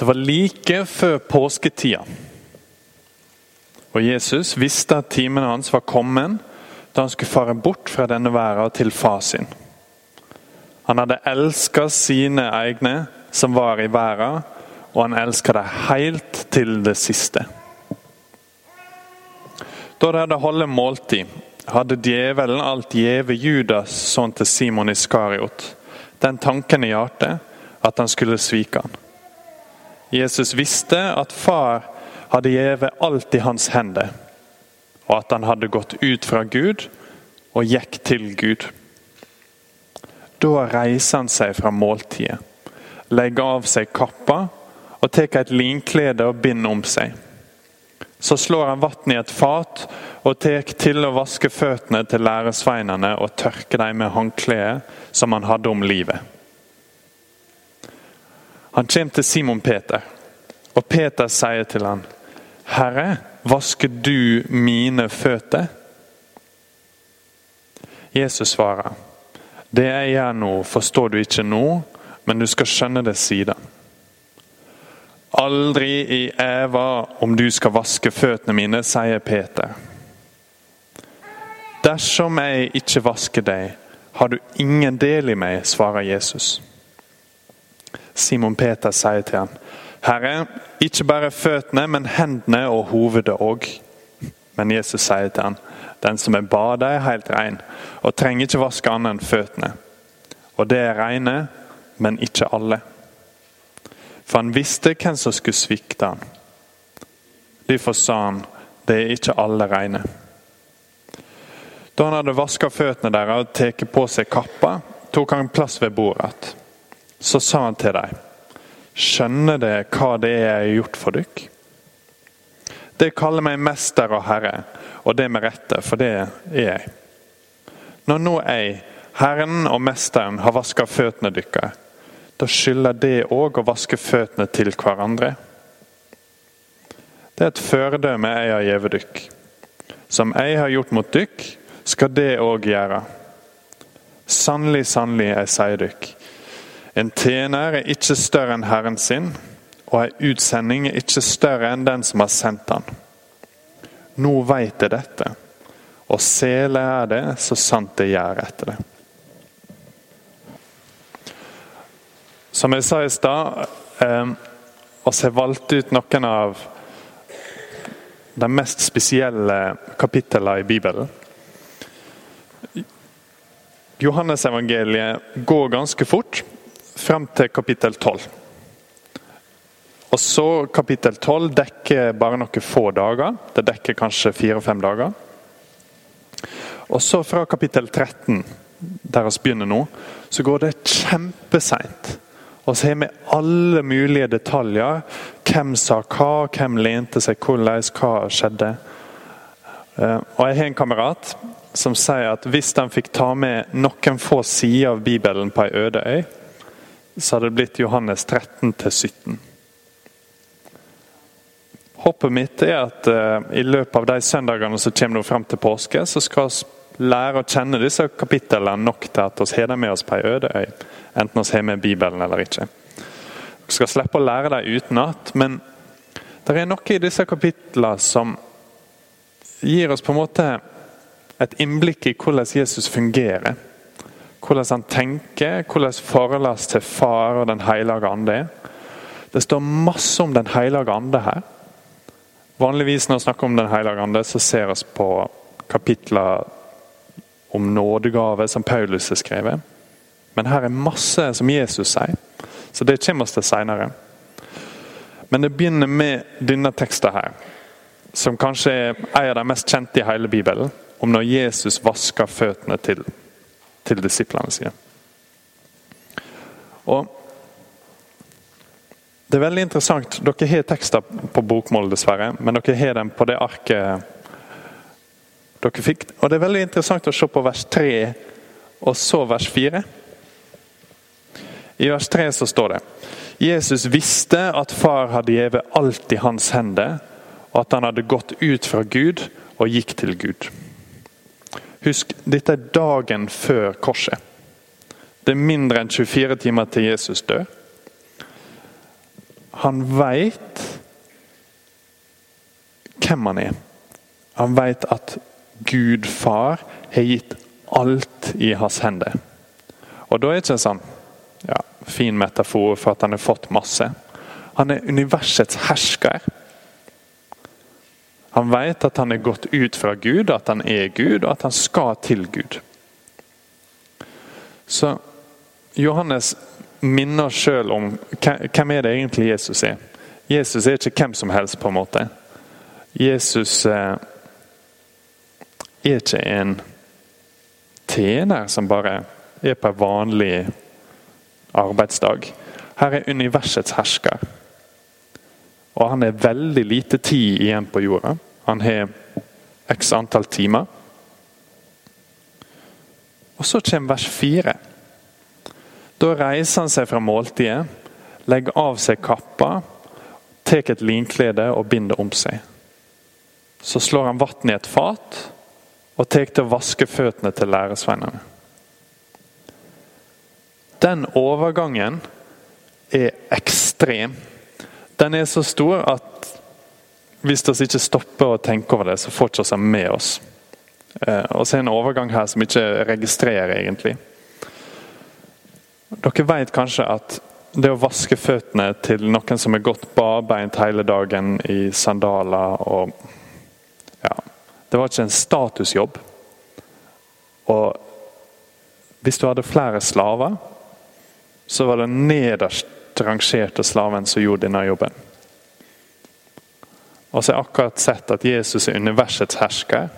Det var like før påsketida. Og Jesus visste at timen hans var kommet da han skulle fare bort fra denne verden til far sin. Han hadde elska sine egne som var i verden, og han elska dem helt til det siste. Da de hadde holdt måltid, hadde djevelen alt gjeve Judas, sånn til Simon Iskariot, den tanken i hjertet at han skulle svike han. Jesus visste at far hadde gjeve alt i hans hender, og at han hadde gått ut fra Gud og gikk til Gud. Da reiser han seg fra måltidet, legger av seg kappa og tar et linklede og binder om seg. Så slår han vann i et fat og tar til å vaske føttene til læresveinene og tørke dem med håndkleet som han hadde om livet. Han kommer til Simon Peter, og Peter sier til han, 'Herre, vasker du mine føtter?' Jesus svarer, 'Det jeg gjør nå, forstår du ikke nå, men du skal skjønne det siden.' Aldri i eva om du skal vaske føttene mine, sier Peter. Dersom jeg ikke vasker deg, har du ingen del i meg, svarer Jesus. Simon Peter sier til ham, Herre, ikke bare føttene, men hendene og hovedet òg. Men Jesus sier til ham, den som er badet, er helt ren, og trenger ikke vaske annet enn føttene. Og det er rene, men ikke alle. For han visste hvem som skulle svikte han. Derfor sa han, det er ikke alle rene. Da han hadde vaska føttene deres og tatt på seg kappa, tok han plass ved bordet. Så sa han til dem, skjønner dere hva det er jeg har gjort for dere? Det kaller meg mester og herre, og det med rette, for det er jeg. Når nå jeg, Herren og Mesteren, har vaska føttene deres, da skylder det òg å vaske føttene til hverandre. Det er et føredømme jeg har gitt dere. Som jeg har gjort mot dere, skal det òg gjøre. Sannelig, sannelig, jeg sier dere. En tjener er ikke større enn Herren sin, og en utsending er ikke større enn den som har sendt han. Nå veit jeg dette, og sele er det så sant det gjør etter det. Som jeg sa i stad, eh, oss har valgt ut noen av de mest spesielle kapitlene i Bibelen. Johannesevangeliet går ganske fort frem til kapittel 12. Og så Kapittel 12 dekker bare noen få dager. Det dekker kanskje fire-fem dager. Og så fra kapittel 13, der vi begynner nå, så går det kjempeseint. Og så har vi alle mulige detaljer. Hvem sa hva, hvem lente seg hvordan, hva skjedde. Eh, og Jeg har en kamerat som sier at hvis han fikk ta med noen få sider av Bibelen på ei øde øy, så hadde det blitt Johannes 13 17. Håpet mitt er at uh, i løpet av de søndagene som kommer frem til påske, så skal vi lære å kjenne disse kapitlene nok til at vi har dem med oss på ei øde øy. Enten vi har med Bibelen eller ikke. Vi skal slippe å lære dem utenat, men det er noe i disse kapitlene som gir oss på en måte et innblikk i hvordan Jesus fungerer. Hvordan han tenker, hvordan forholdet til Far og Den hellige ande er. Det står masse om Den hellige ande her. Vanligvis når vi snakker om Den hellige ande, så ser vi på kapitler om nådegave som Paulus har skrevet. Men her er masse som Jesus sier, så det kommer vi til senere. Men det begynner med denne teksten her, som kanskje er en av de mest kjente i hele Bibelen om når Jesus vasker føttene til, til disiplene sine. Og Det er veldig interessant. Dere har tekster på bokmål, dessverre, men dere har dem på det arket dere fikk. Og Det er veldig interessant å se på vers 3 og så vers 4. I vers 3 så står det Jesus visste at far hadde gitt alt i hans hender, og at han hadde gått ut fra Gud og gikk til Gud. Husk, dette er dagen før korset. Det er mindre enn 24 timer til Jesus dør. han veit hvem han er. Han veit at Gud far har gitt alt i hans hender. Og da er det ikke en sånn ja, fin metafor for at han har fått masse. Han er universets hersker. Han vet at han er gått ut fra Gud, at han er Gud, og at han skal til Gud. Så Johannes minner oss sjøl om hvem er det egentlig Jesus er. Jesus er ikke hvem som helst, på en måte. Jesus eh, er ikke en tjener som bare er på en vanlig arbeidsdag. Her er universets hersker. Og han er veldig lite tid igjen på jorda. Han har x antall timer. Og så kommer vers fire. Da reiser han seg fra måltidet, legger av seg kappa, tar et linklede og binder om seg. Så slår han vann i et fat og tar til å vaske føttene til læresveinene. Den overgangen er ekstrem. Den er så stor at hvis vi ikke stopper å tenke over det, så får vi ikke med oss. Eh, og så er det en overgang her som ikke registrerer, egentlig. Dere vet kanskje at det å vaske føttene til noen som er gått barbeint hele dagen i sandaler og ja, Det var ikke en statusjobb. Og hvis du hadde flere slaver, så var det nederst rangerte slaven som gjorde denne jobben. Og så har jeg akkurat sett at Jesus er universets hersker,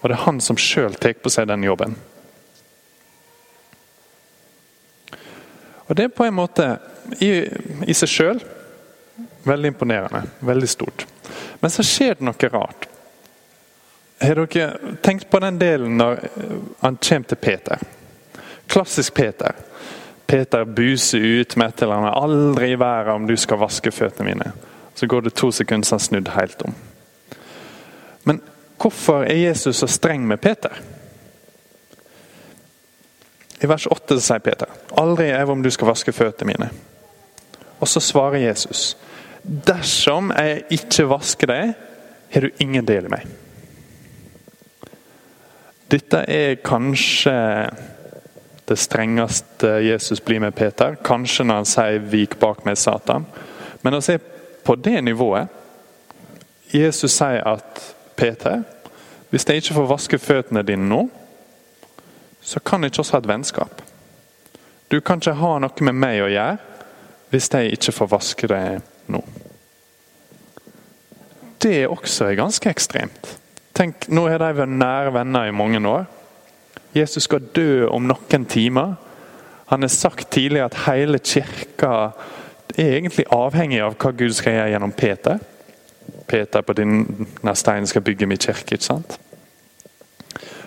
og det er han som sjøl tar på seg den jobben. Og Det er på en måte i, i seg sjøl veldig imponerende, veldig stort. Men så skjer det noe rart. Har dere tenkt på den delen når han kommer til Peter? Klassisk Peter. Peter buser ut med et eller annet 'Aldri i verden om du skal vaske føttene mine'. Så går det to sekunder så han snudd helt om. Men hvorfor er Jesus så streng med Peter? I vers 8 sier Peter 'Aldri er om du skal vaske føttene mine'. Og så svarer Jesus 'Dersom jeg ikke vasker deg, har du ingen del i meg'. Dette er kanskje det strengeste Jesus blir med Peter. Kanskje når han sier 'vik bak meg, Satan'. Men å se på det nivået Jesus sier at Peter, hvis jeg ikke får vaske føttene dine nå, så kan jeg ikke også ha et vennskap. Du kan ikke ha noe med meg å gjøre hvis jeg ikke får vaske deg nå. Det også er ganske ekstremt. Tenk, Nå har de vært nære venner i mange år. Jesus skal dø om noen timer. Han har sagt tidligere at hele kirka er egentlig avhengig av hva Gud skal gjøre gjennom Peter. Peter på denne steinen skal bygge min kirke. ikke sant?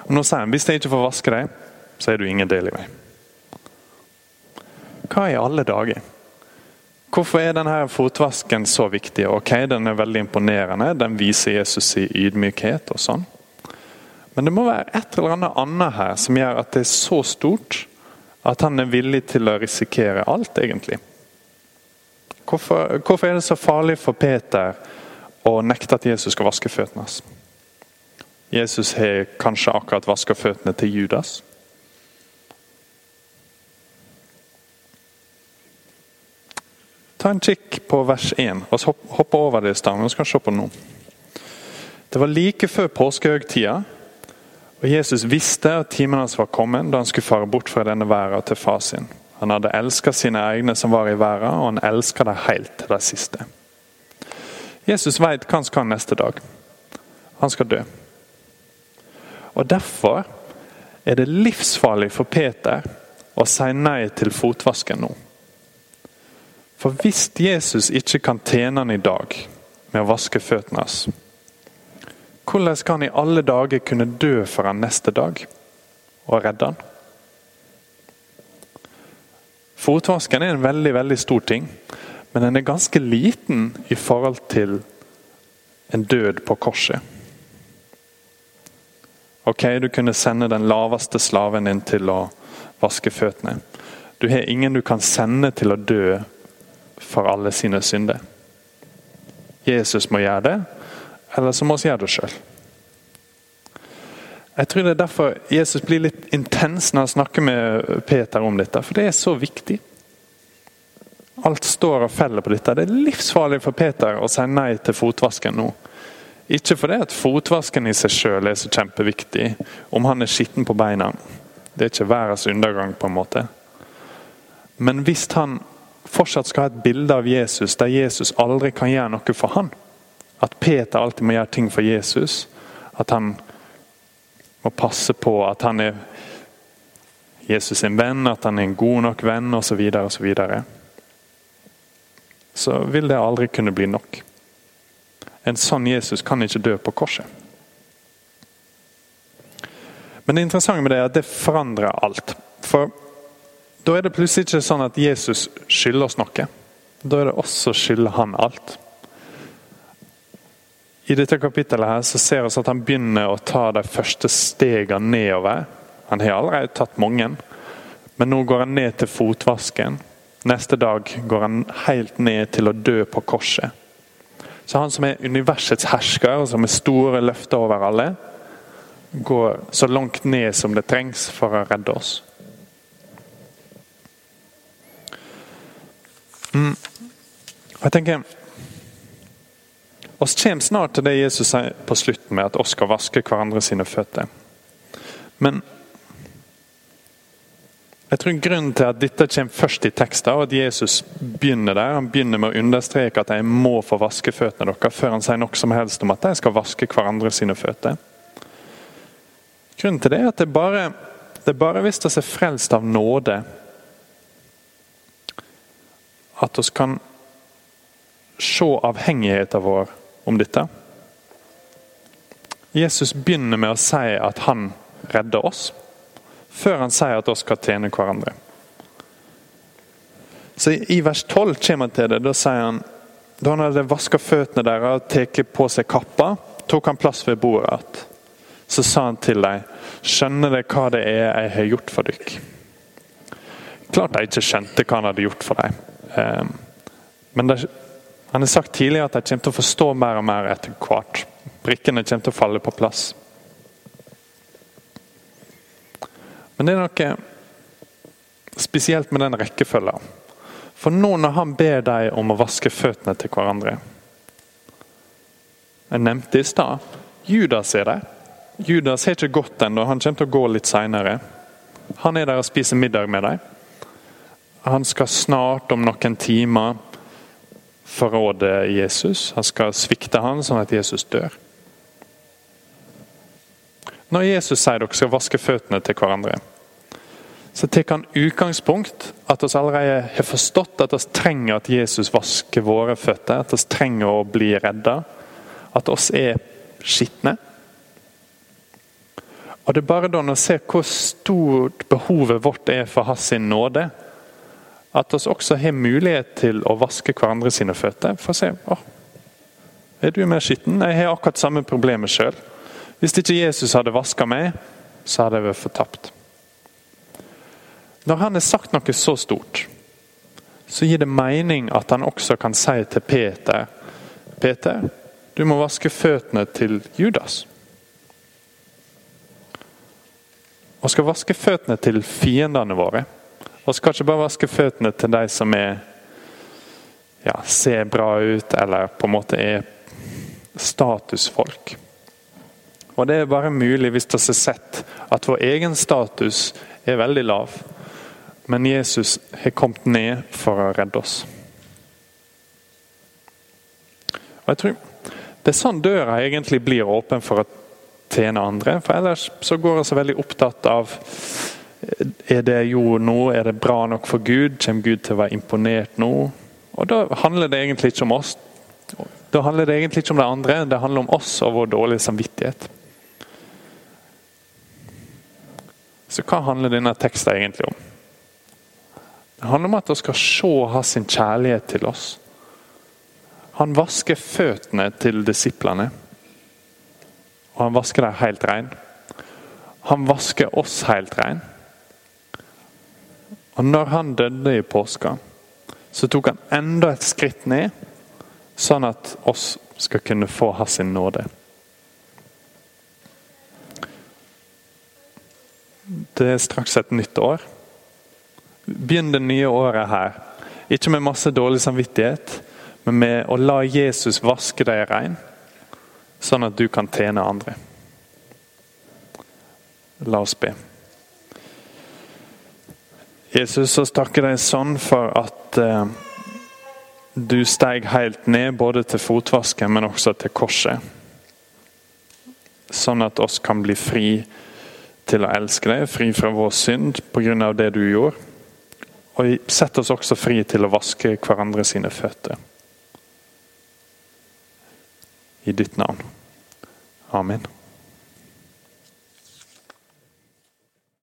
Og Nå sier han hvis jeg ikke får vaske deg, så er du ingen del i meg. Hva i alle dager? Hvorfor er denne fotvasken så viktig? Ok, Den er veldig imponerende. Den viser Jesus i ydmykhet og sånn. Men det må være et eller annet annet her som gjør at det er så stort at han er villig til å risikere alt, egentlig. Hvorfor, hvorfor er det så farlig for Peter å nekte at Jesus skal vaske føttene hans? Jesus har kanskje akkurat vaska føttene til Judas. Ta en kikk på vers 1, og hoppe over det i stad. Vi skal se på nå. Det var like før påskehøgtida. Og Jesus visste at timen hans var kommet da han skulle fare bort fra denne verden til far sin. Han hadde elsket sine egne som var i verden, og han elsket dem helt til det siste. Jesus vet hva han skal neste dag. Han skal dø. Og Derfor er det livsfarlig for Peter å si nei til fotvasken nå. For hvis Jesus ikke kan tjene han i dag med å vaske føttene hans, hvordan skal han i alle dager kunne dø for han neste dag og redde han? Fotvaskeren er en veldig veldig stor ting, men den er ganske liten i forhold til en død på korset. Ok, Du kunne sende den laveste slaven din til å vaske føttene. Du har ingen du kan sende til å dø for alle sine synder. Jesus må gjøre det, eller så må vi gjøre det sjøl. Jeg tror det er derfor Jesus blir litt intens når han snakker med Peter om dette, for det er så viktig. Alt står og feller på dette. Det er livsfarlig for Peter å si nei til fotvasken nå. Ikke fordi fotvasken i seg sjøl er så kjempeviktig, om han er skitten på beina. Det er ikke verdens undergang, på en måte. Men hvis han fortsatt skal ha et bilde av Jesus der Jesus aldri kan gjøre noe for han, at Peter alltid må gjøre ting for Jesus, at han må passe på at han er Jesus sin venn, at han er en god nok venn osv., så, videre, og så, videre, så vil det aldri kunne bli nok. En sånn Jesus kan ikke dø på korset. Men det interessante med det er at det forandrer alt. For da er det plutselig ikke sånn at Jesus skylder oss noe. Da er det oss som skylder han alt. I dette kapittelet her så ser vi at han begynner å ta de første stegene nedover. Han har allerede tatt mange, men nå går han ned til fotvasken. Neste dag går han helt ned til å dø på korset. Så han som er universets hersker, og som er store løfter over alle, går så langt ned som det trengs for å redde oss. Mm. Jeg tenker oss kommer snart til det Jesus sier på slutten med at oss skal vaske hverandre sine føtter. Men jeg tror Grunnen til at dette kommer først i teksten, og at Jesus begynner der, han begynner med å understreke at de må få vaske føttene deres, før han sier noe som helst om at de skal vaske hverandre sine føtter. Grunnen til det er at det bare, det bare hvis vi er frelst av nåde, at vi kan se avhengigheten vår om dette. Jesus begynner med å si at han redder oss før han sier at vi skal tjene hverandre. Så I vers 12 kommer han til det. Da sier han da han hadde vaska føttene deres og tatt på seg kappa, tok han plass ved bordet igjen. Så sa han til dem, skjønner dere hva det er jeg har gjort for dere? Klart de ikke skjønte hva han hadde gjort for dem. Ehm, men det, han har sagt tidligere at de kommer til å forstå mer og mer etter hvert. Brikkene kommer til å falle på plass. Men det er noe spesielt med den rekkefølgen. For nå når han ber deg om å vaske føttene til hverandre Jeg nevnte i stad Judas er der. Judas har ikke gått ennå, han kommer til å gå litt seinere. Han er der og spiser middag med deg. Han skal snart, om noen timer, forråde Jesus. Han skal svikte han sånn at Jesus dør. Når Jesus sier dere skal vaske føttene til hverandre, så tar han utgangspunkt at vi allerede har forstått at vi trenger at Jesus vasker våre føtter. At vi trenger å bli redda. At oss er skitne. Og Det er bare da når vi ser hvor stort behovet vårt er for hans nåde, at vi også har mulighet til å vaske hverandre sine føtter. For å se å, er du mer skitten? Jeg har akkurat samme problemet sjøl. Hvis ikke Jesus hadde vaska meg, så hadde jeg vært fortapt. Når han har sagt noe så stort, så gir det mening at han også kan si til Peter Peter, du må vaske føttene til Judas. Og skal vaske føttene til fiendene våre. Og skal ikke bare vaske føttene til de som er ja, ser bra ut, eller på en måte er statusfolk. Og det er bare mulig hvis vi har sett at vår egen status er veldig lav. Men Jesus har kommet ned for å redde oss. Og jeg tror Det er sånn døra egentlig blir åpen for å tjene andre. For ellers så går vi så veldig opptatt av er det jo nå, er det bra nok for Gud? Kommer Gud til å være imponert nå? Og Da handler det egentlig ikke om oss. Da handler det egentlig ikke om det andre, det handler om oss og vår dårlige samvittighet. Så hva handler denne teksten egentlig om? Det handler om at vi skal se hans kjærlighet til oss. Han vasker føttene til disiplene. Og han vasker dem helt rein. Han vasker oss helt rein. Og når han døde i påska, så tok han enda et skritt ned, sånn at oss skal kunne få hans nåde. Det er straks et nytt år. Begynn det nye året her. Ikke med masse dårlig samvittighet, men med å la Jesus vaske deg rein, sånn at du kan tjene andre. La oss be. Jesus, så takker deg sånn for at eh, du steg helt ned både til fotvasken, men også til korset. Sånn at oss kan bli fri til å elske deg, fri fra vår synd pga. det du gjorde. Og sett oss også fri til å vaske hverandre sine føtter. I ditt navn. Amen.